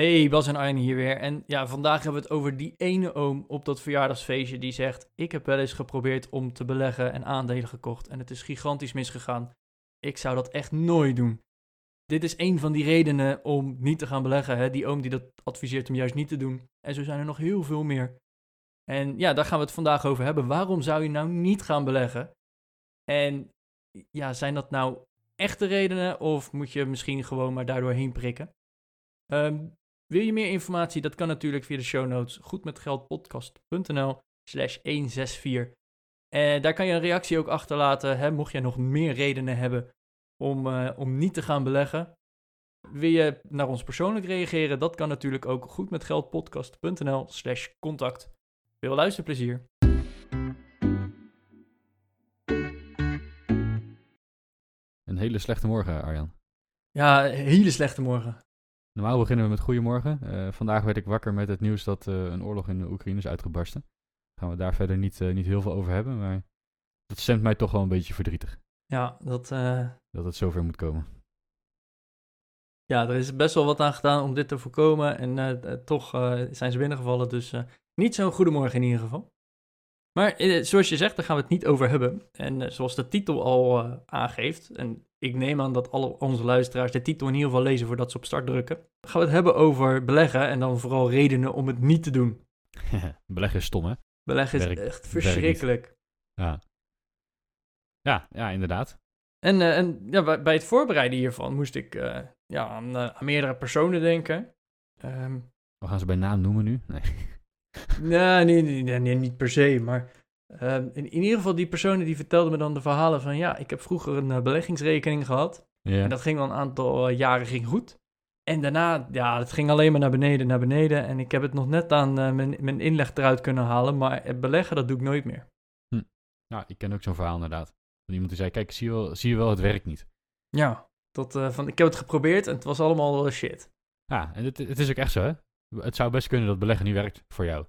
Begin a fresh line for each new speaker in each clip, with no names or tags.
Hey, Bas en Arjen hier weer. En ja, vandaag hebben we het over die ene oom op dat verjaardagsfeestje die zegt: Ik heb wel eens geprobeerd om te beleggen en aandelen gekocht en het is gigantisch misgegaan. Ik zou dat echt nooit doen. Dit is een van die redenen om niet te gaan beleggen. Hè? Die oom die dat adviseert om juist niet te doen. En zo zijn er nog heel veel meer. En ja, daar gaan we het vandaag over hebben. Waarom zou je nou niet gaan beleggen? En ja, zijn dat nou echte redenen of moet je misschien gewoon maar daardoor heen prikken? Ehm, wil je meer informatie? Dat kan natuurlijk via de show notes goedmetgeldpodcast.nl slash 164. En daar kan je een reactie ook achterlaten, hè, mocht je nog meer redenen hebben om, uh, om niet te gaan beleggen. Wil je naar ons persoonlijk reageren? Dat kan natuurlijk ook goedmetgeldpodcast.nl slash contact. Veel luisterplezier.
Een hele slechte morgen, Arjan.
Ja, hele slechte morgen.
Normaal beginnen we met goedemorgen. Uh, vandaag werd ik wakker met het nieuws dat uh, een oorlog in de Oekraïne is uitgebarsten. Gaan we daar verder niet, uh, niet heel veel over hebben, maar dat stemt mij toch wel een beetje verdrietig.
Ja, dat...
Dat het zover moet komen.
Ja, er is best wel wat aan gedaan om dit te voorkomen en toch zijn ze binnengevallen, dus niet zo'n goedemorgen in ieder geval. Maar zoals je zegt, daar gaan we het niet over hebben. En zoals de titel al aangeeft, en ik neem aan dat alle onze luisteraars de titel in ieder geval lezen voordat ze op start drukken. Gaan we het hebben over beleggen en dan vooral redenen om het niet te doen.
beleggen is stom, hè?
Beleggen is echt verschrikkelijk.
Ja. ja, ja, inderdaad.
En, uh, en ja, bij, het voorbereiden hiervan moest ik uh, ja, aan, aan, meerdere personen denken. Um,
We gaan ze bij naam noemen nu? Nee.
Nee, nee, nee, niet per se, maar Uh, in, in, ieder geval, die personen die vertelden me dan de verhalen van... ja, ik heb vroeger een uh, beleggingsrekening gehad.
Yeah.
En dat ging al een aantal uh, jaren ging goed. En daarna, ja, het ging alleen maar naar beneden, naar beneden. En ik heb het nog net aan eh, mijn, mijn inleg eruit kunnen halen. Maar beleggen, dat doe ik nooit meer.
Hm. Ja, ik ken ook zo'n verhaal inderdaad. Van iemand die zei, kijk, zie je wel, zie je wel het werkt niet.
Ja, tot, van, ik heb het geprobeerd en het was allemaal shit.
Ja, en het, het is ook echt zo, hè? Het zou best kunnen dat beleggen niet werkt voor jou.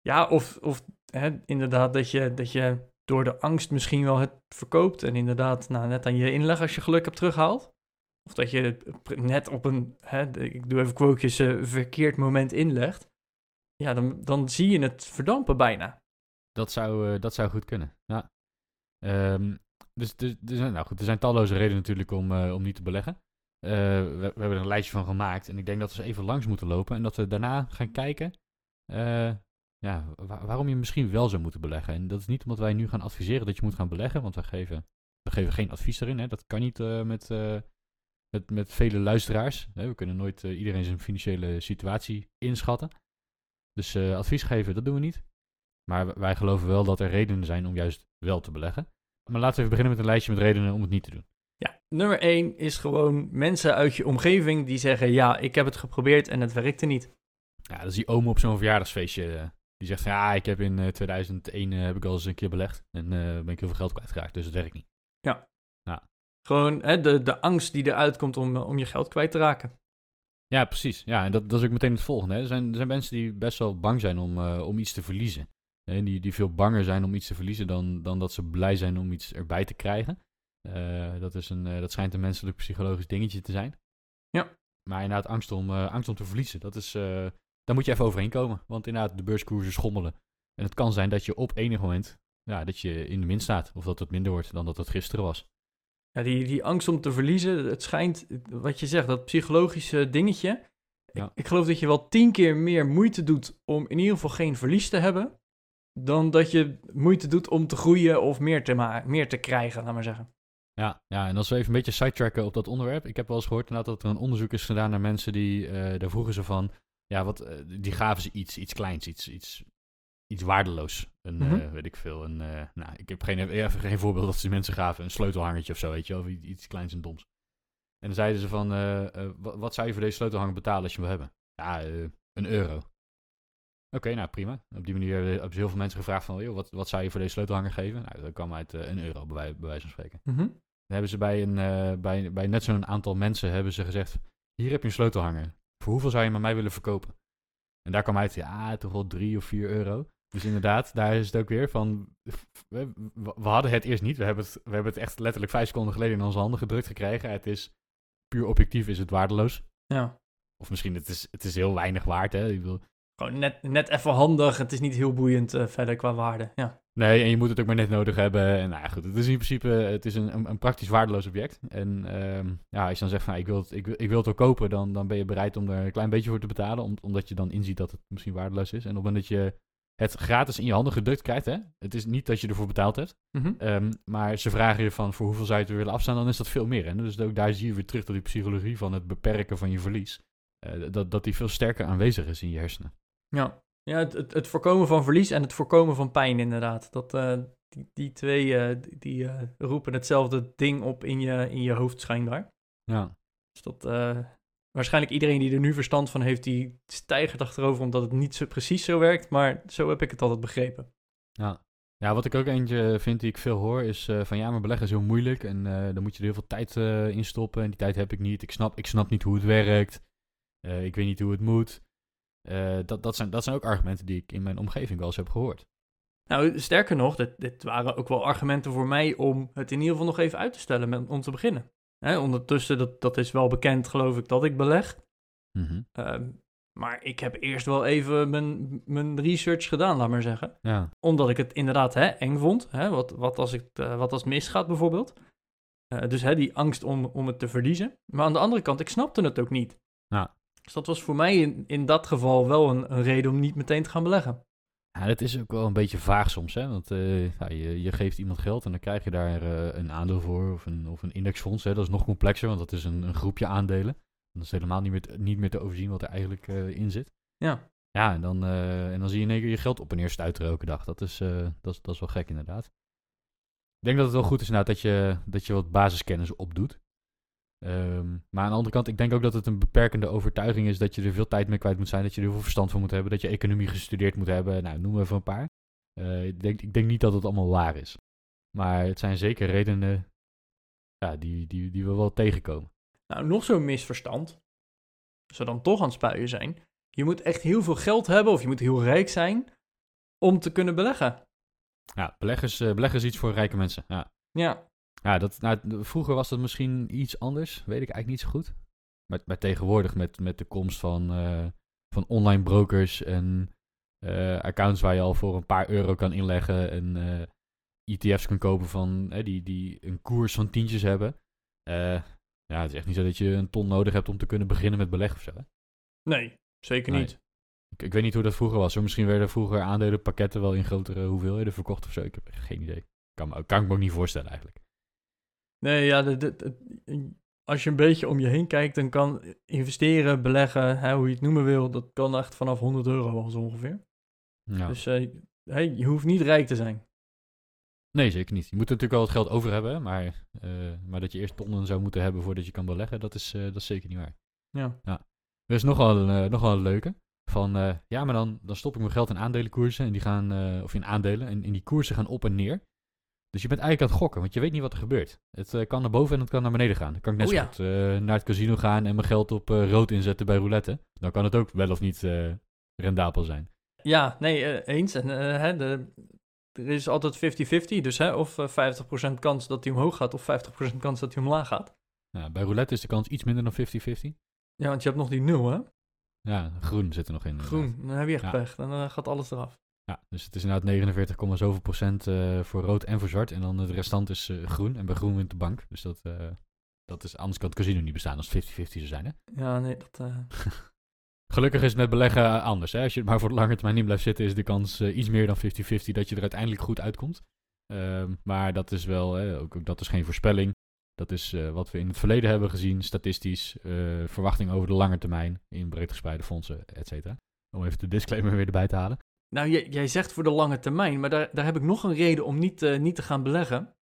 Ja, of, of hè, inderdaad dat je, dat je door de angst misschien wel het verkoopt. En inderdaad nou, net aan je inleg als je geluk hebt terughaalt. Of dat je het net op een, hè, ik doe even quotejes, uh, verkeerd moment inlegt. Ja, dan, dan zie je het verdampen bijna.
Dat zou, uh, dat zou goed kunnen, ja. Um, dus, dus, dus, nou goed, er zijn talloze redenen natuurlijk om, uh, om niet te beleggen. We, we, hebben er een lijstje van gemaakt. En ik denk dat we ze even langs moeten lopen. En dat we daarna gaan kijken ja, waarom je misschien wel zou moeten beleggen. En dat is niet omdat wij nu gaan adviseren dat je moet gaan beleggen, want we geven, we geven geen advies erin. Hè. Dat kan niet uh, met, met, met vele luisteraars. Hè. We kunnen nooit iedereen zijn financiële situatie inschatten. Dus advies geven, dat doen we niet. Maar wij geloven wel dat er redenen zijn om juist wel te beleggen. Maar laten we even beginnen met een lijstje met redenen om het niet te doen.
Nummer 1 is gewoon mensen uit je omgeving die zeggen: Ja, ik heb het geprobeerd en het werkte niet.
Ja, dat is die oom op zo'n verjaardagsfeestje. Die zegt ja, ik heb in uh, 2001 uh, heb ik al eens een keer belegd en uh, ben ik heel veel geld kwijtgeraakt, dus het werkt niet.
Ja.
ja.
Gewoon hè, de, de angst die eruit komt om, om je geld kwijt te raken.
Ja, precies. Ja, en dat, dat is ook meteen het volgende. Hè. Er, zijn, er zijn mensen die best wel bang zijn om, uh, om iets te verliezen. En die, die veel banger zijn om iets te verliezen dan, dan dat ze blij zijn om iets erbij te krijgen. Uh, dat, is een, dat schijnt een menselijk psychologisch dingetje te zijn.
Ja.
Maar inderdaad, angst om, angst om te verliezen, dat is, daar moet je even overheen komen. Want inderdaad, de beurskoersen schommelen. En het kan zijn dat je op enig moment ja, dat je in de min staat. Of dat het minder wordt dan dat het gisteren was.
Ja, die, die angst om te verliezen, het schijnt, wat je zegt, dat psychologische dingetje. Ja. Ik, ik, geloof dat je wel tien keer meer moeite doet om in ieder geval geen verlies te hebben. Dan dat je moeite doet om te groeien of meer te, meer te krijgen, laat maar zeggen.
Ja, ja, en als we even een beetje sidetracken op dat onderwerp. Ik heb wel eens gehoord dat er een onderzoek is gedaan naar mensen die, uh, daar vroegen ze van, ja, wat, uh, die gaven ze iets, iets kleins, iets, iets, iets waardeloos. Een, mm -hmm. uh, weet ik veel, een, nou, ik heb geen, even geen voorbeeld dat ze mensen gaven, een sleutelhangertje of zo, weet je, of iets, iets kleins en doms. En dan zeiden ze van, wat, wat, zou je voor deze sleutelhanger betalen als je hem wil hebben? Ja, een euro. Oké, nou prima. Op die manier hebben ze heel veel mensen gevraagd van, joh, wat, wat zou je voor deze sleutelhanger geven? Nou, dat kwam uit eh, een euro, bij, wij- bij wijze van spreken.
Mhm.
Dan hebben ze bij, een, eh, bij, bij net zo'n aantal mensen hebben ze gezegd, hier heb je een sleutelhanger. Voor hoeveel zou je hem aan mij willen verkopen? En daar kwam uit, ja, toch wel drie of vier euro. Dus inderdaad, daar is het ook weer van, we, we we hadden het eerst niet. We hebben het, we hebben het echt letterlijk vijf seconden geleden in onze handen gedrukt gekregen. Het is, puur objectief is het waardeloos.
Ja.
Of misschien, het is, het is heel weinig waard, hè. Ik bedoel,
Gewoon net, net even handig. Het is niet heel boeiend eh, verder qua waarde. Ja.
Nee, en je moet het ook maar net nodig hebben. En nou ja, goed, het is in principe het is een, een, een praktisch waardeloos object. En ehm, ja, als je dan zegt van ik wil het, ik, wil- ik wil het wel kopen, dan, dan ben je bereid om er een klein beetje voor te betalen. Om, omdat je dan inziet dat het misschien waardeloos is. En op het moment dat je het gratis in je handen gedrukt krijgt, hè, het is niet dat je ervoor betaald hebt. Ehm, maar ze vragen je van voor hoeveel zou je het willen afstaan, dan is dat veel meer. Hè? Dus ook daar zie je weer terug dat die psychologie van het beperken van je verlies. eh, dat, dat die veel sterker aanwezig is in je hersenen.
Ja, ja het, het, het voorkomen van verlies en het voorkomen van pijn inderdaad. Dat, eh, die, die twee eh, die, eh, roepen hetzelfde ding op in je, in je hoofd schijnbaar.
Ja,
Dus dat, waarschijnlijk iedereen die er nu verstand van heeft, die stijgt achterover omdat het niet zo precies zo werkt. Maar zo heb ik het altijd begrepen.
Ja. ja, wat ik ook eentje vind die ik veel hoor is van ja, maar beleggen is heel moeilijk en dan moet je er heel veel tijd in stoppen en die tijd heb ik niet. Ik snap, ik snap niet hoe het werkt. Ik weet niet hoe het moet. Eh, dat, dat, zijn, dat zijn ook argumenten die ik in mijn omgeving wel eens heb gehoord.
Nou, sterker nog, dit, dit waren ook wel argumenten voor mij om het in ieder geval nog even uit te stellen met, om te beginnen. Hè, ondertussen, dat, dat is wel bekend geloof ik, dat ik beleg.
Mhm.
Ehm, maar ik heb eerst wel even mijn, mijn research gedaan, laat maar zeggen.
Ja,
Omdat ik het inderdaad hè, eng vond. Hè, wat, wat, als het, eh, wat als het misgaat bijvoorbeeld. Eh, dus hè, die angst om, om het te verliezen. Maar aan de andere kant, ik snapte het ook niet.
Ja.
Dus dat was voor mij in, in dat geval wel een, een reden om niet meteen te gaan beleggen.
Ja, dat is ook wel een beetje vaag soms, hè? Want eh, ja, je, je geeft iemand geld en dan krijg je daar eh, een aandeel voor of een, of een indexfonds. Hè? Dat is nog complexer, want dat is een, een groepje aandelen. Dat is helemaal niet meer, te- niet meer te overzien wat er eigenlijk eh, in zit.
Ja.
Ja, en dan, en dan zie je in één keer je geld op en neer stuiteren elke dag. Dat is, dat, is, dat is wel gek inderdaad. Ik denk dat het wel goed is inderdaad dat je, dat je wat basiskennis opdoet. Ehm, maar aan de andere kant, ik denk ook dat het een beperkende overtuiging is dat je er veel tijd mee kwijt moet zijn, dat je er veel verstand van moet hebben, dat je economie gestudeerd moet hebben. Nou, noem even een paar. Eh, ik, denk, ik denk niet dat het allemaal waar is. Maar het zijn zeker redenen ja, die, die, die we wel tegenkomen.
Nou, nog zo'n misverstand. Als we dan toch aan het spuien zijn. Je moet echt heel veel geld hebben of je moet heel rijk zijn om te kunnen beleggen.
Ja, beleggers, eh, beleggen is iets voor rijke mensen. Ja.
Ja,
Ja, dat, nou, vroeger was dat misschien iets anders, weet ik eigenlijk niet zo goed. Maar, maar tegenwoordig met, met de komst van, eh, van online brokers en eh, accounts waar je al voor een paar euro kan inleggen en eh, ETF's kan kopen van, die, die een koers van tientjes hebben. Ja, het is echt niet zo dat je een ton nodig hebt om te kunnen beginnen met beleggen of zo. hè.
nee, zeker
Nee.
niet.
Ik, ik weet niet hoe dat vroeger was. hoor. Misschien werden vroeger aandelenpakketten wel in grotere hoeveelheden verkocht of zo. Ik heb geen idee. Kan, me- kan ik me ook niet voorstellen eigenlijk.
Nee, ja, de, de- de- als je een beetje om je heen kijkt, dan kan investeren, beleggen, hè, hoe je het noemen wil, dat kan echt vanaf 100 euro al zo ongeveer.
Ja.
Dus eh, hey, je hoeft niet rijk te zijn.
Nee, zeker niet. Je moet natuurlijk wel wat geld over hebben, maar, eh, maar dat je eerst tonnen zou moeten hebben voordat je kan beleggen, dat is, eh, dat is zeker niet waar.
Ja.
Er is nog wel een, nog wel een leuke. Van, ja, maar dan, dan stop ik mijn geld in aandelenkoersen en die gaan, of in aandelen, en, en die koersen gaan op en neer. Dus je bent eigenlijk aan het gokken, want je weet niet wat er gebeurt. Het eh, kan naar boven en het kan naar beneden gaan. Dan kan ik net
Oh
zo
ja.
goed eh, naar het casino gaan en mijn geld op eh, rood inzetten bij roulette. Dan kan het ook wel of niet rendabel zijn.
Ja, nee, eens. En hè, de, er is altijd 50-50, dus hè, of eh, 50% kans dat hij omhoog gaat of 50% kans dat hij omlaag gaat.
Nou, bij roulette is de kans iets minder dan 50-50.
Ja, want je hebt nog die nul, hè?
Ja, groen zit er nog in. inderdaad.
Groen, dan heb je echt
Ja.
pech. Dan gaat alles eraf.
Ja, dus het is inderdaad 49, zoveel procent eh, voor rood en voor zwart. En dan het restant is eh, groen. En bij groen wint de bank. Dus dat, eh, dat is, anders kan het casino niet bestaan als het 50-50 zou zijn. Hè?
Ja, nee, dat...
Gelukkig is het met beleggen anders. Hè? Als je het maar voor de lange termijn in blijft zitten, is de kans iets meer dan 50-50 dat je er uiteindelijk goed uitkomt. Ehm, maar dat is wel, hè, ook, ook dat is geen voorspelling. Dat is wat we in het verleden hebben gezien, statistisch, verwachting over de lange termijn in breed gespreide fondsen, et cetera. Om even de disclaimer weer erbij te halen.
Nou, jij, jij zegt voor de lange termijn, maar daar, daar heb ik nog een reden om niet, eh, niet te gaan beleggen.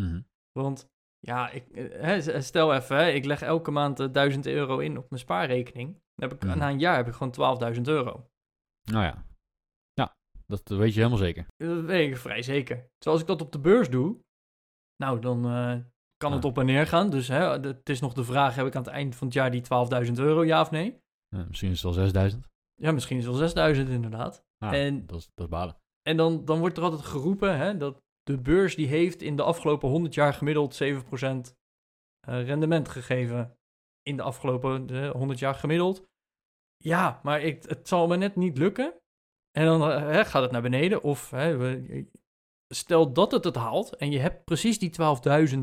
Mhm.
Want ja, ik, eh, hè, stel even, hè, ik leg elke maand eh, 1000 euro in op mijn spaarrekening. Dan heb ik,
Mhm.
Na een jaar heb ik gewoon 12.000 euro.
Nou ja, Dat weet je helemaal zeker.
Dat weet ik vrij zeker. Terwijl als ik dat op de beurs doe, nou, dan eh, kan het
Ja.
op en neer gaan. Dus hè, het is nog de vraag, heb ik aan het eind van het jaar die 12.000 euro, ja of nee?
Ja, misschien is het wel 6000.
Ja, misschien is het wel 6.000 inderdaad. En-
dat, is, dat is balen.
En dan, dan wordt er altijd geroepen hè, dat de beurs die heeft in de afgelopen 100 jaar gemiddeld 7% eh, rendement gegeven. In de afgelopen eh, 100 jaar gemiddeld. Ja, maar ik, het zal me net niet lukken. En dan eh, hè, gaat het naar beneden. Of hè, we- stel dat het het haalt en je hebt precies die 12.000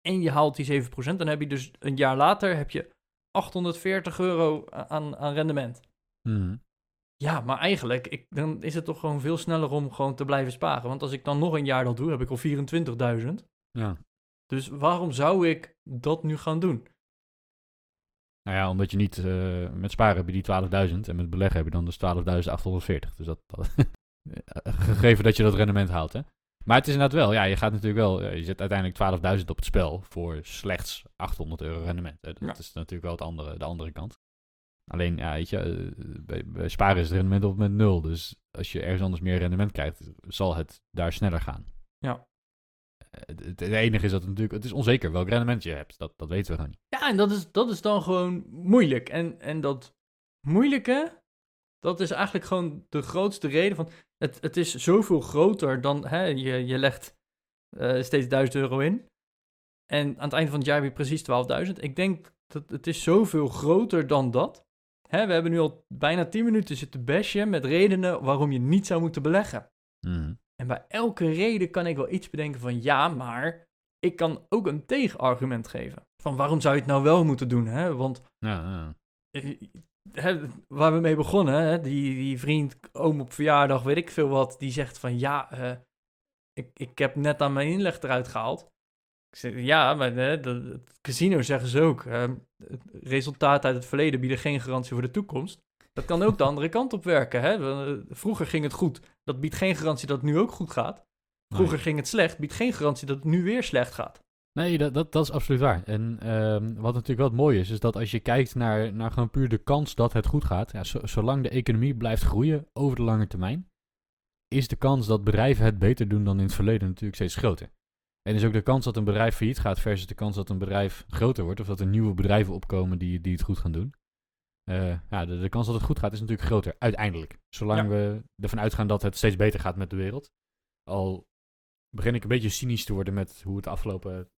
en je haalt die 7%. Dan heb je dus een jaar later heb je 840 euro aan, aan rendement.
Mhm.
Ja, maar eigenlijk, ik, dan is het toch gewoon veel sneller om gewoon te blijven sparen. Want als ik dan nog een jaar dat doe, heb ik al 24.000.
Ja.
Dus waarom zou ik dat nu gaan doen?
Nou ja, omdat je niet... eh, met sparen heb je die 12.000 en met beleggen heb je dan dus 12.840. Dus dat... dat gegeven dat je dat rendement haalt, hè. Maar het is inderdaad wel, ja, je gaat natuurlijk wel... ja, je zet uiteindelijk 12.000 op het spel voor slechts 800 euro rendement. hè. Dat
Ja.
is natuurlijk wel het andere, de andere kant. Alleen, ja, weet je, eh, bij, bij sparen is het rendement op met nul. Dus als je ergens anders meer rendement krijgt, zal het daar sneller gaan.
Ja.
Eh, Het, het enige is dat het natuurlijk, het is onzeker welk rendement je hebt. Dat, dat weten we gewoon niet.
Ja, en dat is, dat is dan gewoon moeilijk. En, en dat moeilijke, dat is eigenlijk gewoon de grootste reden van... Het, het is zoveel groter dan, hè, je, je legt eh, steeds 1000 euro in. En aan het einde van het jaar heb je precies 12.000. Ik denk dat het is zoveel groter dan dat. Hè, we hebben nu al bijna 10 minuten zitten bashen met redenen waarom je niet zou moeten beleggen.
Mhm.
En bij elke reden kan ik wel iets bedenken van ja, maar ik kan ook een tegenargument geven. Van waarom zou je het nou wel moeten doen? Hè? Want
Ja, ja.
waar we mee begonnen, hè? Die, die vriend, oom op verjaardag, weet ik veel wat, die zegt van ja, eh, ik, ik heb net aan mijn inleg eruit gehaald. Ik zeg ja, maar hè, het casino zeggen ze ook. het resultaat uit het verleden bieden geen garantie voor de toekomst. Dat kan ook de andere kant op werken. Hè? Vroeger ging het goed. Dat biedt geen garantie dat het nu ook goed gaat. Vroeger ging het slecht, biedt geen garantie dat het nu weer slecht gaat.
Nee, dat, dat, dat is absoluut waar. En ehm, wat natuurlijk wel het mooie is, is dat als je kijkt naar, naar gewoon puur de kans dat het goed gaat, ja, zo- zolang de economie blijft groeien over de lange termijn, is de kans dat bedrijven het beter doen dan in het verleden natuurlijk steeds groter. En is ook de kans dat een bedrijf failliet gaat versus de kans dat een bedrijf groter wordt, of dat er nieuwe bedrijven opkomen die, die het goed gaan doen. Eh, ja, de, de kans dat het goed gaat is natuurlijk groter, uiteindelijk. Zolang
Ja.
we ervan uitgaan dat het steeds beter gaat met de wereld. Al begin ik een beetje cynisch te worden met hoe het de afgelopen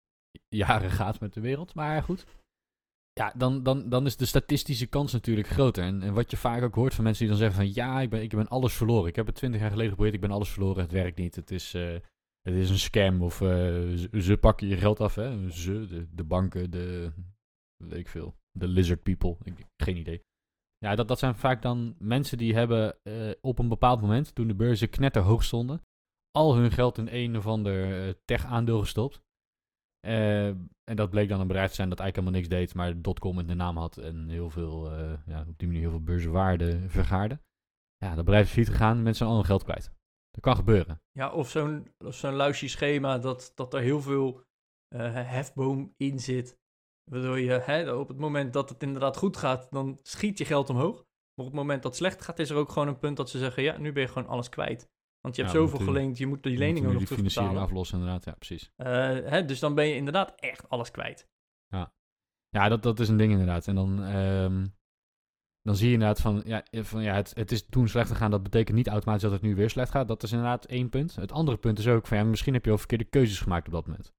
jaren gaat met de wereld. Maar goed. Ja, dan, dan, dan is de statistische kans natuurlijk groter. En, en wat je vaak ook hoort van mensen die dan zeggen van... Ja, ik ben, ik ben alles verloren. Ik heb het twintig jaar geleden geprobeerd. Ik ben alles verloren. Het werkt niet. Het is, eh, het is een scam. Of eh, ze, pakken je geld af. Hè? Ze, de, de banken, de... Weet ik veel. De lizard people. Ik, geen idee. Ja, dat, dat zijn vaak dan mensen die hebben eh, op een bepaald moment... Toen de beurzen knetterhoog stonden... Al hun geld in een of ander eh, tech-aandeel gestopt. Eh, en dat bleek dan een bedrijf te zijn dat eigenlijk helemaal niks deed, maar dotcom in de naam had en heel veel, ja, op die manier heel veel beurswaarde vergaarde. Ja, dat bedrijf is failliet gegaan, mensen zijn al hun geld kwijt. Dat kan gebeuren.
Ja, of zo'n of zo'n luisje schema dat, dat er heel veel eh, hefboom in zit. Waardoor je hè, op het moment dat het inderdaad goed gaat, dan schiet je geld omhoog. Maar op het moment dat het slecht gaat, is er ook gewoon een punt dat ze zeggen: ja, nu ben je gewoon alles kwijt. Want je hebt
Ja,
zoveel geleend, je moet die
Je
leningen
moet
nog
die financiering
terugbetalen.
aflossen inderdaad, ja precies.
Eh, hè, dus dan ben je inderdaad echt alles kwijt.
Ja, dat, dat is een ding inderdaad. En dan, ehm, dan zie je inderdaad van, ja, van ja, het, het is toen slecht gegaan. Dat betekent niet automatisch dat het nu weer slecht gaat. Dat is inderdaad één punt. Het andere punt is ook van, ja, misschien heb je wel verkeerde keuzes gemaakt op dat moment.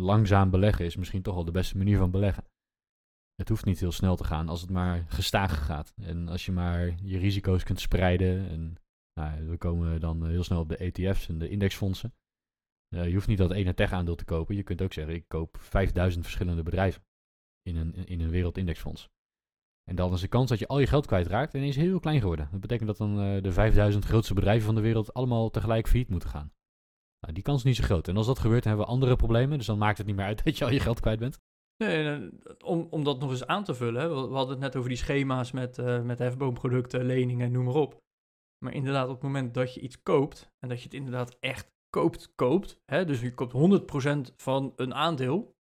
Langzaam beleggen is misschien toch wel de beste manier van beleggen. Het hoeft niet heel snel te gaan als het maar gestaag gaat. En als je maar je risico's kunt spreiden. En nou, we komen dan heel snel op de ETF's en de indexfondsen. Eh, je hoeft niet dat ene tech-aandeel te kopen. Je kunt ook zeggen, ik koop 5000 verschillende bedrijven in een, in een wereldindexfonds. En dan is de kans dat je al je geld kwijtraakt ineens heel klein geworden. Dat betekent dat dan eh, de 5000 grootste bedrijven van de wereld allemaal tegelijk failliet moeten gaan. Nou, die kans is niet zo groot. En als dat gebeurt, hebben we andere problemen. Dus dan maakt het niet meer uit dat je al je geld kwijt bent.
Nee, eh, om, om dat nog eens aan te vullen. We, hadden het net over die schema's met, eh, met hefboomproducten, leningen, noem maar op. Maar inderdaad, op het moment dat je iets koopt en dat je het inderdaad echt koopt, koopt. Hè, dus je koopt 100% van een aandeel,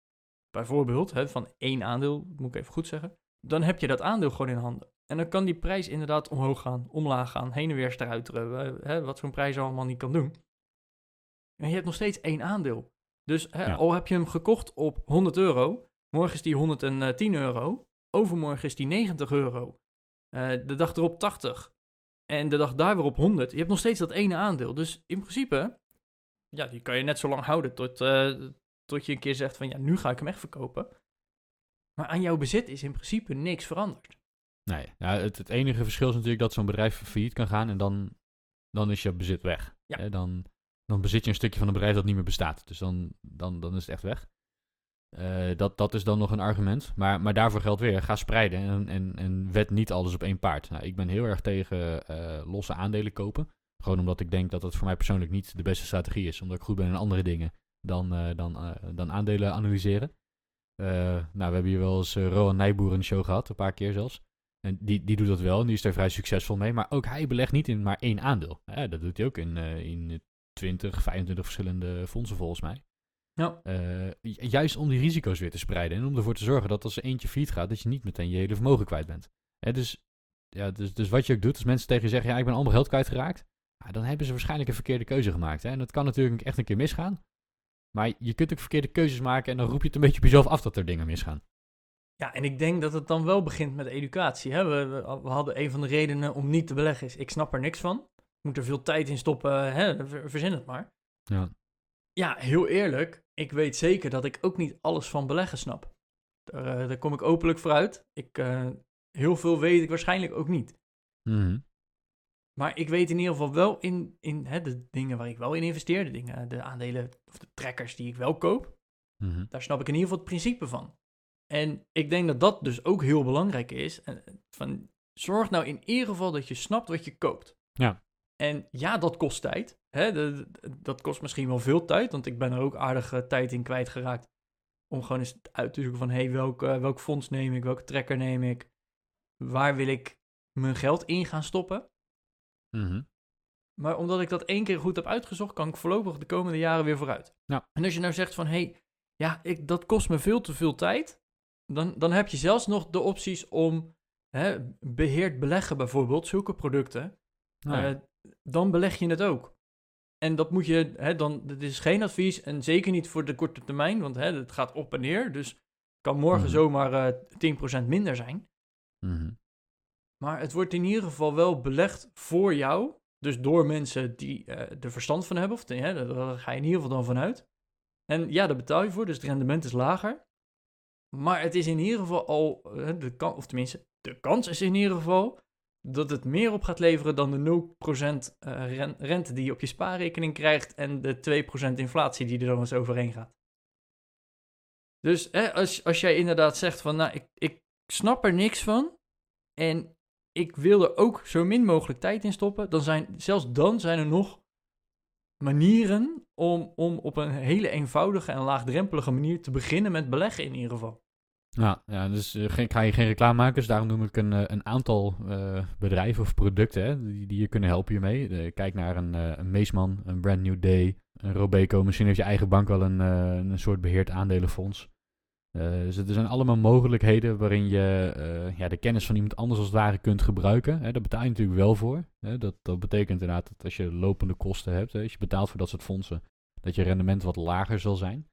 bijvoorbeeld, hè, van één aandeel, moet ik even goed zeggen. Dan heb je dat aandeel gewoon in handen. En dan kan die prijs inderdaad omhoog gaan, omlaag gaan, heen en weer struiteren. Hè, wat zo'n prijs allemaal niet kan doen. En je hebt nog steeds één aandeel. Dus hè,
Ja.
al heb je hem gekocht op 100 euro, morgen is die 110 euro, overmorgen is die 90 euro, eh, de dag erop 80 en de dag daar weer op 100. Je hebt nog steeds dat ene aandeel. Dus in principe, ja, die kan je net zo lang houden tot, eh, tot je een keer zegt van ja, nu ga ik hem echt verkopen. Maar aan jouw bezit is in principe niks veranderd.
Nee, ja, het, het enige verschil is natuurlijk dat zo'n bedrijf failliet kan gaan en dan, dan is je bezit weg.
Ja.
Hè, dan, dan bezit je een stukje van een bedrijf dat niet meer bestaat. Dus dan, dan, dan is het echt weg. Eh, dat, dat is dan nog een argument. Maar, maar daarvoor geldt weer, ga spreiden en, en, en wet niet alles op één paard. Nou, ik ben heel erg tegen eh, losse aandelen kopen. Gewoon omdat ik denk dat het voor mij persoonlijk niet de beste strategie is. Omdat ik goed ben in andere dingen dan, eh, dan, dan aandelen analyseren. Eh, nou, we hebben hier wel eens eh, Rowan Nijboer in de show gehad, een paar keer zelfs. En die, die doet dat wel en die is er vrij succesvol mee. Maar ook hij belegt niet in maar één aandeel. Ja, dat doet hij ook in, eh, in 20, 25 verschillende fondsen volgens mij.
Ja.
Ju- juist om die risico's weer te spreiden. En om ervoor te zorgen dat als er eentje failliet gaat, dat je niet meteen je hele vermogen kwijt bent. Hè, dus, ja, dus, dus wat je ook doet, als mensen tegen je zeggen, ja, ik ben allemaal geld kwijtgeraakt. Ja, dan hebben ze waarschijnlijk een verkeerde keuze gemaakt. Hè? En dat kan natuurlijk echt een keer misgaan. Maar je kunt ook verkeerde keuzes maken en dan roep je het een beetje op jezelf af dat er dingen misgaan.
Ja, en ik denk dat het dan wel begint met educatie. Hè? We, we, we hadden een van de redenen om niet te beleggen is, ik snap er niks van. Ik moet er veel tijd in stoppen, hè? ver- verzin het maar.
Ja.
Ja, heel eerlijk, ik weet zeker dat ik ook niet alles van beleggen snap. Daar, eh, daar kom ik openlijk voor uit. Ik, eh, heel veel weet ik waarschijnlijk ook niet.
Mhm.
Maar ik weet in ieder geval wel in, in hè, de dingen waar ik wel in investeer, de dingen, de aandelen of de trekkers die ik wel koop,
Mhm.
daar snap ik in ieder geval het principe van. En ik denk dat dat dus ook heel belangrijk is. Eh, van, zorg nou in ieder geval dat je snapt wat je koopt.
Ja.
En ja, dat kost tijd. Hè? dat kost misschien wel veel tijd, want ik ben er ook aardig eh, tijd in kwijtgeraakt. Om gewoon eens uit te zoeken van, hé, hey, welk, eh, welk fonds neem ik, welke trekker neem ik? Waar wil ik mijn geld in gaan stoppen?
Mhm.
Maar omdat ik dat één keer goed heb uitgezocht, kan ik voorlopig de komende jaren weer vooruit.
Ja.
En als je nou zegt van, hé, hey, ja, ik, dat kost me veel te veel tijd, dan, dan heb je zelfs nog de opties om hè, beheerd beleggen bijvoorbeeld, zulke producten,
Nou ja.
eh, dan beleg je het ook. En dat moet je, hè, dan, dit is geen advies en zeker niet voor de korte termijn, want hè, het gaat op en neer, dus kan morgen
Mhm.
zomaar eh 10% minder zijn.
Mhm.
Maar het wordt in ieder geval wel belegd voor jou. Dus door mensen die eh er verstand van hebben. Of hè, daar ga je in ieder geval dan vanuit. En ja, daar betaal je voor, dus het rendement is lager. Maar het is in ieder geval al, eh, de kan, of tenminste, de kans is in ieder geval dat het meer op gaat leveren dan de 0% eh, ren- rente die je op je spaarrekening krijgt en de 2% inflatie die er dan eens overheen gaat. Dus hè, als, als jij inderdaad zegt van, nou, ik, ik snap er niks van en ik wil er ook zo min mogelijk tijd in stoppen, dan zijn, zelfs dan zijn er nog manieren om, om op een hele eenvoudige en laagdrempelige manier te beginnen met beleggen in ieder geval.
Ja, ja, dus ik ga je geen reclame maken, dus daarom noem ik een, eh, een aantal eh, bedrijven of producten hè, die, die je kunnen helpen hiermee. Eh, kijk naar een, een Meesman, een Brand New Day, een Robeco. Misschien heeft je eigen bank wel een, een soort beheerd aandelenfonds. Eh, dus er zijn allemaal mogelijkheden waarin je eh, ja, de kennis van iemand anders als het ware kunt gebruiken. Hè, daar betaal je natuurlijk wel voor. Hè. Dat, dat betekent inderdaad dat als je lopende kosten hebt, hè, als je betaalt voor dat soort fondsen, dat je rendement wat lager zal zijn.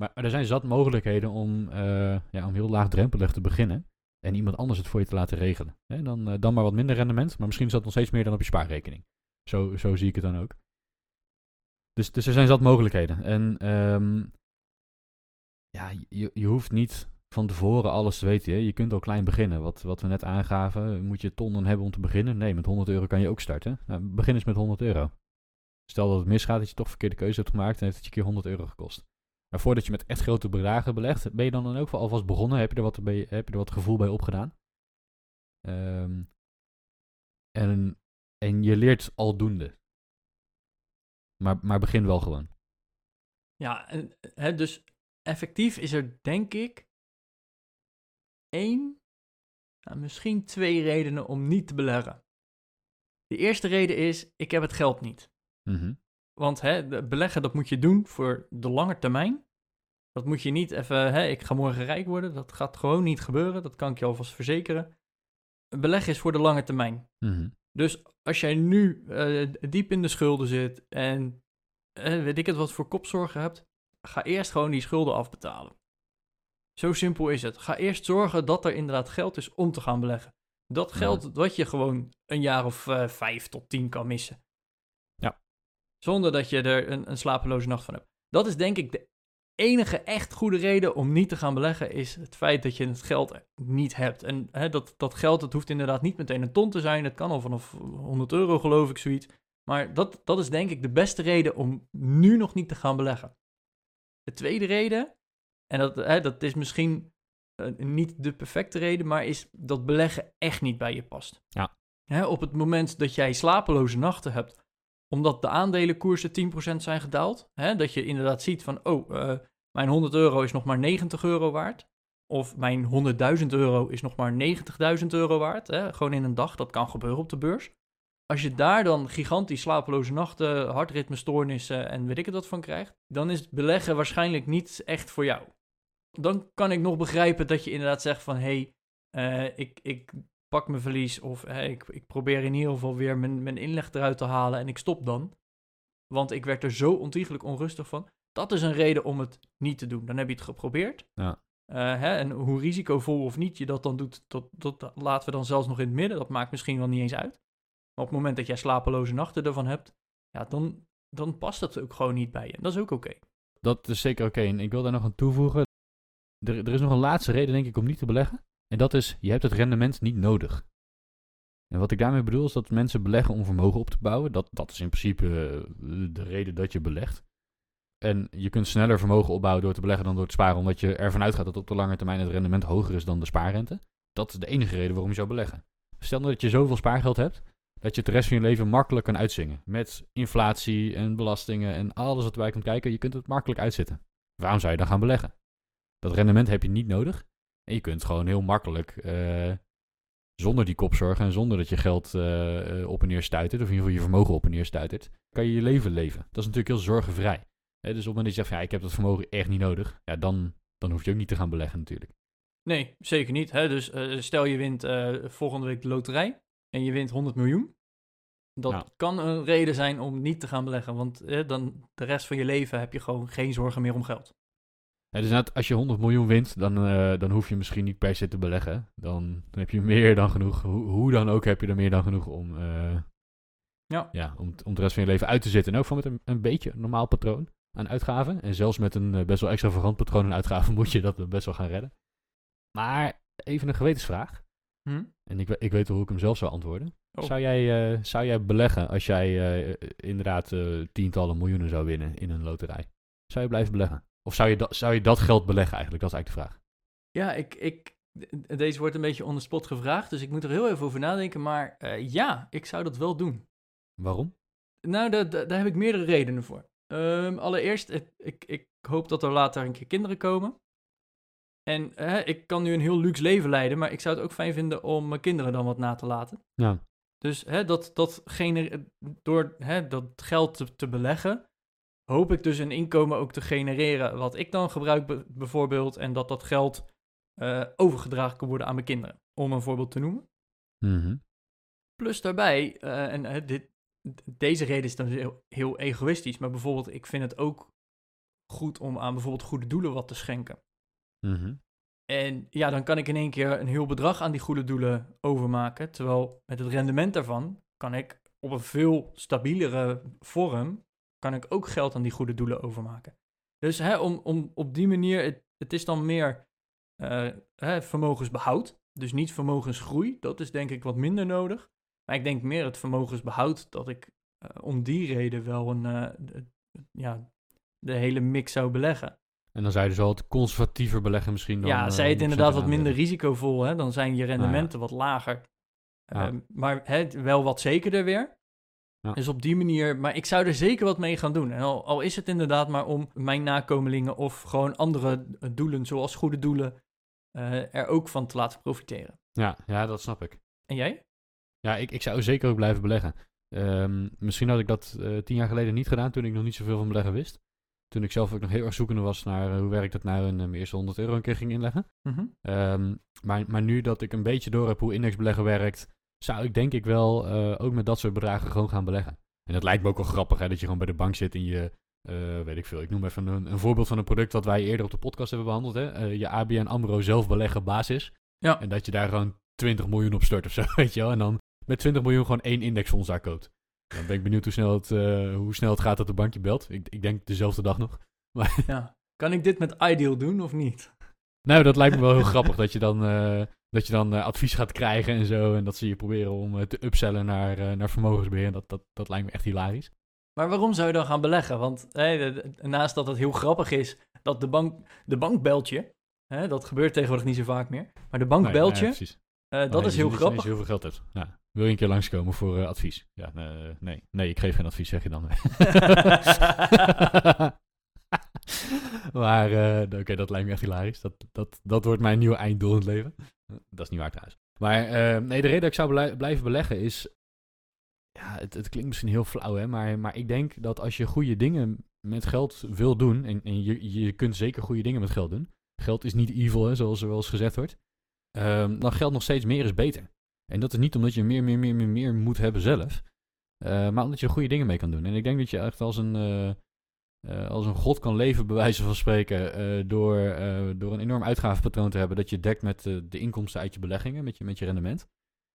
Maar er zijn zat mogelijkheden om, eh, ja, om heel laagdrempelig te beginnen. En iemand anders het voor je te laten regelen. Dan, dan maar wat minder rendement. Maar misschien is dat nog steeds meer dan op je spaarrekening. Zo, zo zie ik het dan ook. Dus, dus er zijn zat mogelijkheden. En ehm, ja, je, je hoeft niet van tevoren alles te weten. Hè? Je kunt al klein beginnen. Wat, wat we net aangaven. Moet je tonnen hebben om te beginnen? Nee, met 100 euro kan je ook starten. Nou, begin eens met 100 euro. Stel dat het misgaat, dat je toch verkeerde keuze hebt gemaakt. En heeft het je keer 100 euro gekost. Maar voordat je met echt grote bedragen belegt, ben je dan elk geval alvast begonnen? Heb je er wat, bij, heb je er wat gevoel bij opgedaan? Ehm, en, en je leert aldoende. Maar, maar begin wel gewoon.
Ja, en, hè, dus effectief is er denk ik één, nou, misschien twee redenen om niet te beleggen. De eerste reden is, ik heb het geld niet.
Mhm.
Want hè, beleggen, dat moet je doen voor de lange termijn. Dat moet je niet even, hè, ik ga morgen rijk worden. Dat gaat gewoon niet gebeuren. Dat kan ik je alvast verzekeren. beleggen is voor de lange termijn.
Mhm.
Dus als jij nu eh, diep in de schulden zit en eh, weet ik het wat voor kopzorgen hebt, ga eerst gewoon die schulden afbetalen. Zo simpel is het. Ga eerst zorgen dat er inderdaad geld is om te gaan beleggen. Dat
Ja.
geld wat je gewoon een jaar of eh, vijf tot tien kan missen.
Ja.
Zonder dat je er een, een slapeloze nacht van hebt. Dat is denk ik de enige echt goede reden om niet te gaan beleggen, is het feit dat je het geld niet hebt. En hè, dat, dat geld, dat hoeft inderdaad niet meteen een ton te zijn. Het kan al vanaf 100 euro, geloof ik, zoiets. Maar dat, dat is denk ik de beste reden om nu nog niet te gaan beleggen. De tweede reden, en dat, hè, dat is misschien eh, niet de perfecte reden, maar is dat beleggen echt niet bij je past.
Ja.
Hè, op het moment dat jij slapeloze nachten hebt, omdat de aandelenkoersen 10% zijn gedaald, hè, dat je inderdaad ziet van, oh, eh, mijn 100 euro is nog maar 90 euro waard. Of mijn 100.000 euro is nog maar 90.000 euro waard. Hè? Gewoon in een dag, dat kan gebeuren op de beurs. Als je daar dan gigantisch slapeloze nachten, hartritmestoornissen en weet ik het wat van krijgt, dan is beleggen waarschijnlijk niet echt voor jou. Dan kan ik nog begrijpen dat je inderdaad zegt van, hé, hey, eh, ik, ik pak mijn verlies of ik, ik probeer in ieder geval weer mijn, mijn inleg eruit te halen en ik stop dan. Want ik werd er zo ontiegelijk onrustig van. Dat is een reden om het niet te doen. Dan heb je het geprobeerd.
Ja.
Eh, hè, en hoe risicovol of niet je dat dan doet, dat, dat laten we dan zelfs nog in het midden. Dat maakt misschien wel niet eens uit. Maar op het moment dat jij slapeloze nachten ervan hebt, ja, dan, dan past dat ook gewoon niet bij je. Dat is ook oké.
Dat is zeker oké. En ik wil daar nog aan toevoegen. Er, er is nog een laatste reden, denk ik, om niet te beleggen. En dat is, je hebt het rendement niet nodig. En wat ik daarmee bedoel, is dat mensen beleggen om vermogen op te bouwen. Dat, dat is in principe eh, de reden dat je belegt. En je kunt sneller vermogen opbouwen door te beleggen dan door te sparen, omdat je ervan uitgaat dat op de lange termijn het rendement hoger is dan de spaarrente. Dat is de enige reden waarom je zou beleggen. Stel nou dat je zoveel spaargeld hebt, dat je de rest van je leven makkelijk kan uitzingen. Met inflatie en belastingen en alles wat erbij komt kijken, je kunt het makkelijk uitzitten. Waarom zou je dan gaan beleggen? Dat rendement heb je niet nodig. En je kunt gewoon heel makkelijk, eh, zonder die kopzorgen en zonder dat je geld eh, eh, op en neer stuitert, of in ieder geval je vermogen op en neer stuitert, kan je je leven leven. Dat is natuurlijk heel zorgenvrij. Dus op het moment dat je zegt, ja, ik heb dat vermogen echt niet nodig, ja, dan, dan hoef je ook niet te gaan beleggen natuurlijk.
Nee, zeker niet. Hè? Dus stel je wint volgende week de loterij en je wint 100 miljoen. Dat kan een reden zijn om niet te gaan beleggen. Want eh, dan de rest van je leven heb je gewoon geen zorgen meer om geld.
Ja, dus inderdaad, als je 100 miljoen wint, dan, eh, dan hoef je misschien niet per se te beleggen. Dan, dan heb je meer dan genoeg. Hoe, hoe dan ook heb je er meer dan genoeg om, eh,
Ja.
Ja, om, om de rest van je leven uit te zitten. En ook van met een, een beetje een normaal patroon aan uitgaven. En zelfs met een eh, best wel extravagant patroon aan uitgaven moet je dat best wel gaan redden. Maar even een gewetensvraag.
Hm?
En ik, ik weet wel hoe ik hem zelf zou antwoorden.
Oh.
Zou, jij, eh, zou jij beleggen als jij eh, inderdaad eh, tientallen miljoenen zou winnen in een loterij? Zou je blijven beleggen? Of zou je, dat zou je dat geld beleggen eigenlijk? Dat is eigenlijk de vraag.
Ja, ik, ik, deze wordt een beetje on the spot gevraagd, dus ik moet er heel even over nadenken. Maar eh, ja, ik zou dat wel doen.
Waarom?
Nou, da- da- daar heb ik meerdere redenen voor. Ehm, allereerst, ik, ik, ik hoop dat er later een keer kinderen komen. En hè, ik kan nu een heel luxe leven leiden, maar ik zou het ook fijn vinden om mijn kinderen dan wat na te laten.
Ja.
Dus hè, dat, dat gener- door hè, dat geld te, te beleggen, hoop ik dus een inkomen ook te genereren wat ik dan gebruik be- bijvoorbeeld. En dat dat geld eh, overgedragen kan worden aan mijn kinderen, om een voorbeeld te noemen.
Mhm.
Plus daarbij, eh, en dit, deze reden is dan heel, heel egoïstisch, maar bijvoorbeeld ik vind het ook goed om aan bijvoorbeeld goede doelen wat te schenken.
Mhm.
En ja, dan kan ik in één keer een heel bedrag aan die goede doelen overmaken. Terwijl met het rendement daarvan kan ik op een veel stabielere vorm, kan ik ook geld aan die goede doelen overmaken. Dus hè, om, om op die manier, het, het is dan meer eh, hè, vermogensbehoud. Dus niet vermogensgroei, dat is denk ik wat minder nodig. Maar ik denk meer het vermogensbehoud dat ik eh, om die reden wel een, eh, ja, de hele mix zou beleggen.
En dan zou je dus wel het conservatiever beleggen misschien dan...
Ja,
eh,
zij het
100%
inderdaad wat minder risicovol, hè? dan zijn je rendementen wat lager.
Ja.
Ehm, maar hè, wel wat zekerder weer.
Ja.
Dus op die manier, maar ik zou er zeker wat mee gaan doen. En al, al is het inderdaad maar om mijn nakomelingen of gewoon andere eh, doelen, zoals goede doelen, eh, er ook van te laten profiteren.
Ja, ja, dat snap ik.
En jij?
Ja, ik, ik zou zeker ook blijven beleggen. Ehm, misschien had ik dat tien jaar geleden niet gedaan toen ik nog niet zoveel van beleggen wist. Toen ik zelf ook nog heel erg zoekende was naar eh, hoe werkt dat nou en eh, mijn eerste 100 euro een keer ging inleggen.
Mhm.
Ehm, maar, maar nu dat ik een beetje door heb hoe indexbeleggen werkt, zou ik denk ik wel eh, ook met dat soort bedragen gewoon gaan beleggen. En dat lijkt me ook wel grappig, hè, dat je gewoon bij de bank zit en je, weet ik veel, ik noem even een, een voorbeeld van een product dat wij eerder op de podcast hebben behandeld. Hè? Eh, je ABN AMRO zelf beleggen basis.
Ja.
En dat je daar gewoon 20 miljoen op stort of zo, weet je wel. En dan met 20 miljoen gewoon één indexfonds daar koopt. Dan ben ik benieuwd hoe snel het, eh, hoe snel het gaat dat de bank je belt. Ik, ik denk dezelfde dag nog.
Ja. Kan ik dit met Ideal doen of niet?
Nou, dat lijkt me wel heel grappig dat je dan, eh, dat je dan eh, advies gaat krijgen en zo. En dat ze je proberen om te upsellen naar, naar vermogensbeheer. Dat, dat, dat lijkt me echt hilarisch.
Maar waarom zou je dan gaan beleggen? Want naast dat het heel grappig is dat de bank, de bank belt je. Hè, dat gebeurt tegenwoordig niet zo vaak meer. Maar de bank
Nee,
belt
nee,
je.
precies.
dat
Nee,
is heel
als je
grappig.
heel veel geld hebt. Ja. Wil je een keer langskomen voor eh, advies? Ja, eh, nee. Nee, ik geef geen advies, zeg je dan. maar, eh, oké, dat lijkt me echt hilarisch. Dat, dat, dat wordt mijn nieuwe einddoel in het leven. Dat is niet waar trouwens. Maar eh, nee, de reden dat ik zou blij- blijven beleggen is... Ja, het, het klinkt misschien heel flauw, hè. Maar, maar ik denk dat als je goede dingen met geld wil doen... En, en je, je kunt zeker goede dingen met geld doen. Geld is niet evil, hè, zoals er wel eens gezegd wordt. Ehm, dan geldt nog steeds meer is beter. En dat is niet omdat je meer, meer, meer, meer, meer moet hebben zelf. eh, maar omdat je er goede dingen mee kan doen. En ik denk dat je echt als een, eh, eh, als een god kan leven, bij wijze van spreken. door, door een enorm uitgavenpatroon te hebben. Dat je dekt met de inkomsten uit je beleggingen, met je, met je rendement.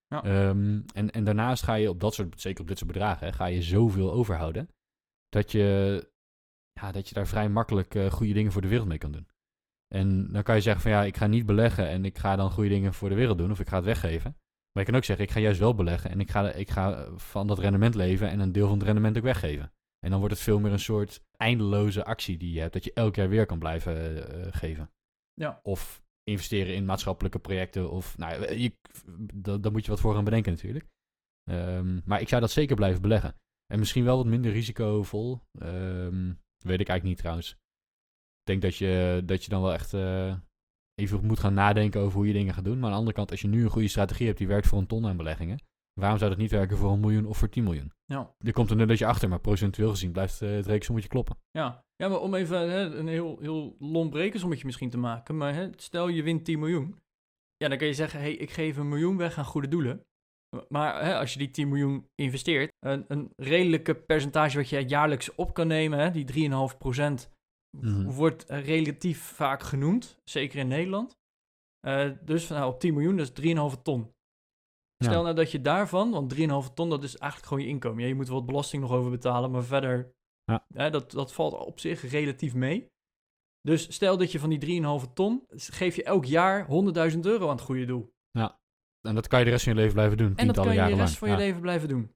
Ja.
Ehm, en, en daarnaast ga je op dat soort, zeker op dit soort bedragen, hè, ga je zoveel overhouden. Dat je, ja, dat je daar vrij makkelijk goede dingen voor de wereld mee kan doen. En dan kan je zeggen van ja, ik ga niet beleggen en ik ga dan goede dingen voor de wereld doen. Of ik ga het weggeven. Maar je kan ook zeggen, ik ga juist wel beleggen en ik ga, ik ga van dat rendement leven en een deel van het rendement ook weggeven. En dan wordt het veel meer een soort eindeloze actie die je hebt, dat je elk jaar weer kan blijven eh, geven.
Ja.
Of investeren in maatschappelijke projecten. Of, nou, je, da- daar moet je wat voor gaan bedenken natuurlijk. Ehm, maar ik zou dat zeker blijven beleggen. En misschien wel wat minder risicovol. Ehm, weet ik eigenlijk niet trouwens. Ik denk dat je, dat je dan wel echt eh, even moet gaan nadenken over hoe je dingen gaat doen. Maar aan de andere kant, als je nu een goede strategie hebt die werkt voor een ton aan beleggingen. Waarom zou dat niet werken voor een miljoen of voor 10 miljoen?
Ja.
Er komt een nulletje achter, maar procentueel gezien blijft eh, het rekensommetje kloppen.
Ja. ja, maar om even hè, een heel, heel lomp rekensommetje misschien te maken. Maar hè, stel je wint 10 miljoen. Ja, dan kan je zeggen, hey, ik geef een miljoen weg aan goede doelen. Maar hè, als je die 10 miljoen investeert, een, een redelijke percentage wat je jaarlijks op kan nemen, hè, die 3,5%
Mhm.
wordt eh, relatief vaak genoemd, zeker in Nederland. Eh, dus van, nou, op 10 miljoen, dat is 3,5 ton. Stel
Ja.
nou dat je daarvan, want 3,5 ton, dat is eigenlijk gewoon je inkomen. Ja, je moet er wat belasting nog over betalen, maar verder,
Ja.
hè, dat, dat valt op zich relatief mee. Dus stel dat je van die 3,5 ton, geef je elk jaar 100.000 euro aan het goede doel.
En dat kan je de rest van je leven blijven doen.
En dat kan je de rest van je
Ja.
leven blijven doen.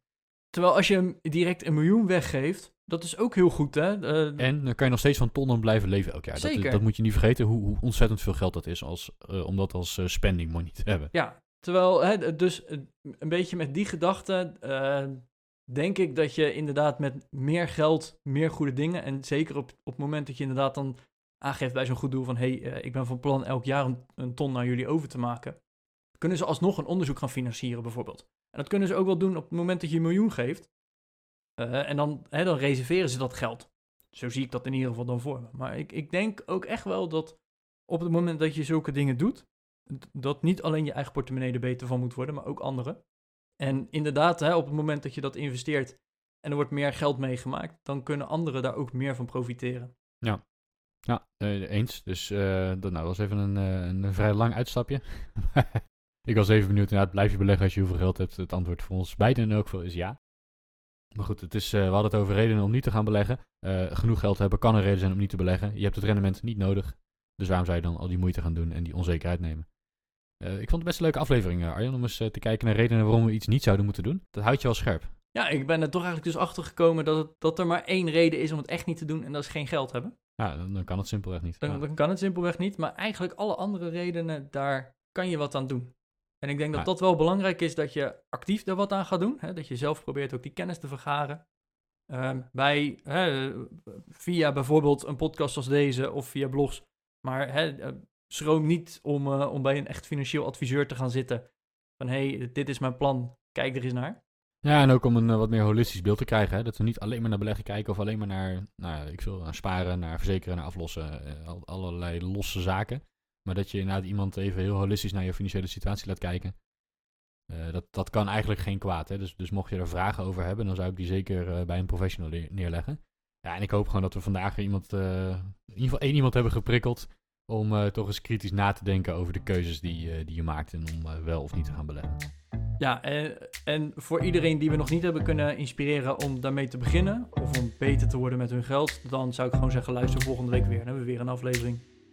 Terwijl als je hem direct een miljoen weggeeft, dat is ook heel goed, hè? Eh,
En dan kan je nog steeds van tonnen blijven leven elk jaar. Dat,
Zeker.
dat moet je niet vergeten, hoe, hoe ontzettend veel geld dat is als, eh, om dat als eh, spending money te hebben.
Ja, terwijl, hè, dus een beetje met die gedachte, denk ik dat je inderdaad met meer geld, meer goede dingen, en zeker op, op het moment dat je inderdaad dan aangeeft bij zo'n goed doel van, hé, hey, ik ben van plan elk jaar een, een ton naar jullie over te maken, kunnen ze alsnog een onderzoek gaan financieren bijvoorbeeld. En dat kunnen ze ook wel doen op het moment dat je een miljoen geeft. Eh, en dan, hè, dan reserveren ze dat geld. Zo zie ik dat in ieder geval dan voor me. Maar ik, ik denk ook echt wel dat op het moment dat je zulke dingen doet, dat niet alleen je eigen portemonnee er beter van moet worden, maar ook anderen. En inderdaad, hè, op het moment dat je dat investeert en er wordt meer geld meegemaakt, dan kunnen anderen daar ook meer van profiteren.
Ja, eh, eens. Dus eh, dat nou, was even een, een vrij lang uitstapje. ik was even benieuwd, inderdaad, blijf je beleggen als je heel veel geld hebt? Het antwoord voor ons beiden elk geval is ja. Maar goed, het is, eh, we hadden het over redenen om niet te gaan beleggen. Eh, genoeg geld hebben kan een reden zijn om niet te beleggen. Je hebt het rendement niet nodig. Dus waarom zou je dan al die moeite gaan doen en die onzekerheid nemen? Eh, ik vond het best een leuke aflevering, Arjan, om eens te kijken naar redenen waarom we iets niet zouden moeten doen. Dat houdt je wel scherp.
Ja, ik ben er toch eigenlijk dus achter gekomen dat, het, dat er maar één reden is om het echt niet te doen en dat is geen geld hebben.
Ja, dan, dan kan het simpelweg niet.
Dan,
Ja.
dan kan het simpelweg niet, maar eigenlijk alle andere redenen, daar kan je wat aan doen. En ik denk dat
Ja.
dat wel belangrijk is dat je actief er wat aan gaat doen. Hè? Dat je zelf probeert ook die kennis te vergaren. Bij, hè, via bijvoorbeeld een podcast als deze of via blogs. Maar hè, eh, schroom niet om, eh, om bij een echt financieel adviseur te gaan zitten. Van hé, hey, dit is mijn plan, kijk er eens naar.
Ja, en ook om een eh, wat meer holistisch beeld te krijgen. Hè? Dat we niet alleen maar naar beleggen kijken of alleen maar naar, nou, ik wil, naar sparen, naar verzekeren, naar aflossen. al- allerlei losse zaken. Maar dat je inderdaad iemand even heel holistisch naar je financiële situatie laat kijken. Eh, dat, dat kan eigenlijk geen kwaad. Hè? Dus, dus mocht je er vragen over hebben, dan zou ik die zeker eh, bij een professional neer- neerleggen. Ja, en ik hoop gewoon dat we vandaag iemand, eh, in ieder geval één iemand hebben geprikkeld om toch eens kritisch na te denken over de keuzes die, die je maakt en om wel of niet te gaan beleggen.
Ja, en, en voor iedereen die we nog niet hebben kunnen inspireren om daarmee te beginnen, of om beter te worden met hun geld, dan zou ik gewoon zeggen, luister volgende week weer. Dan hebben we weer een aflevering.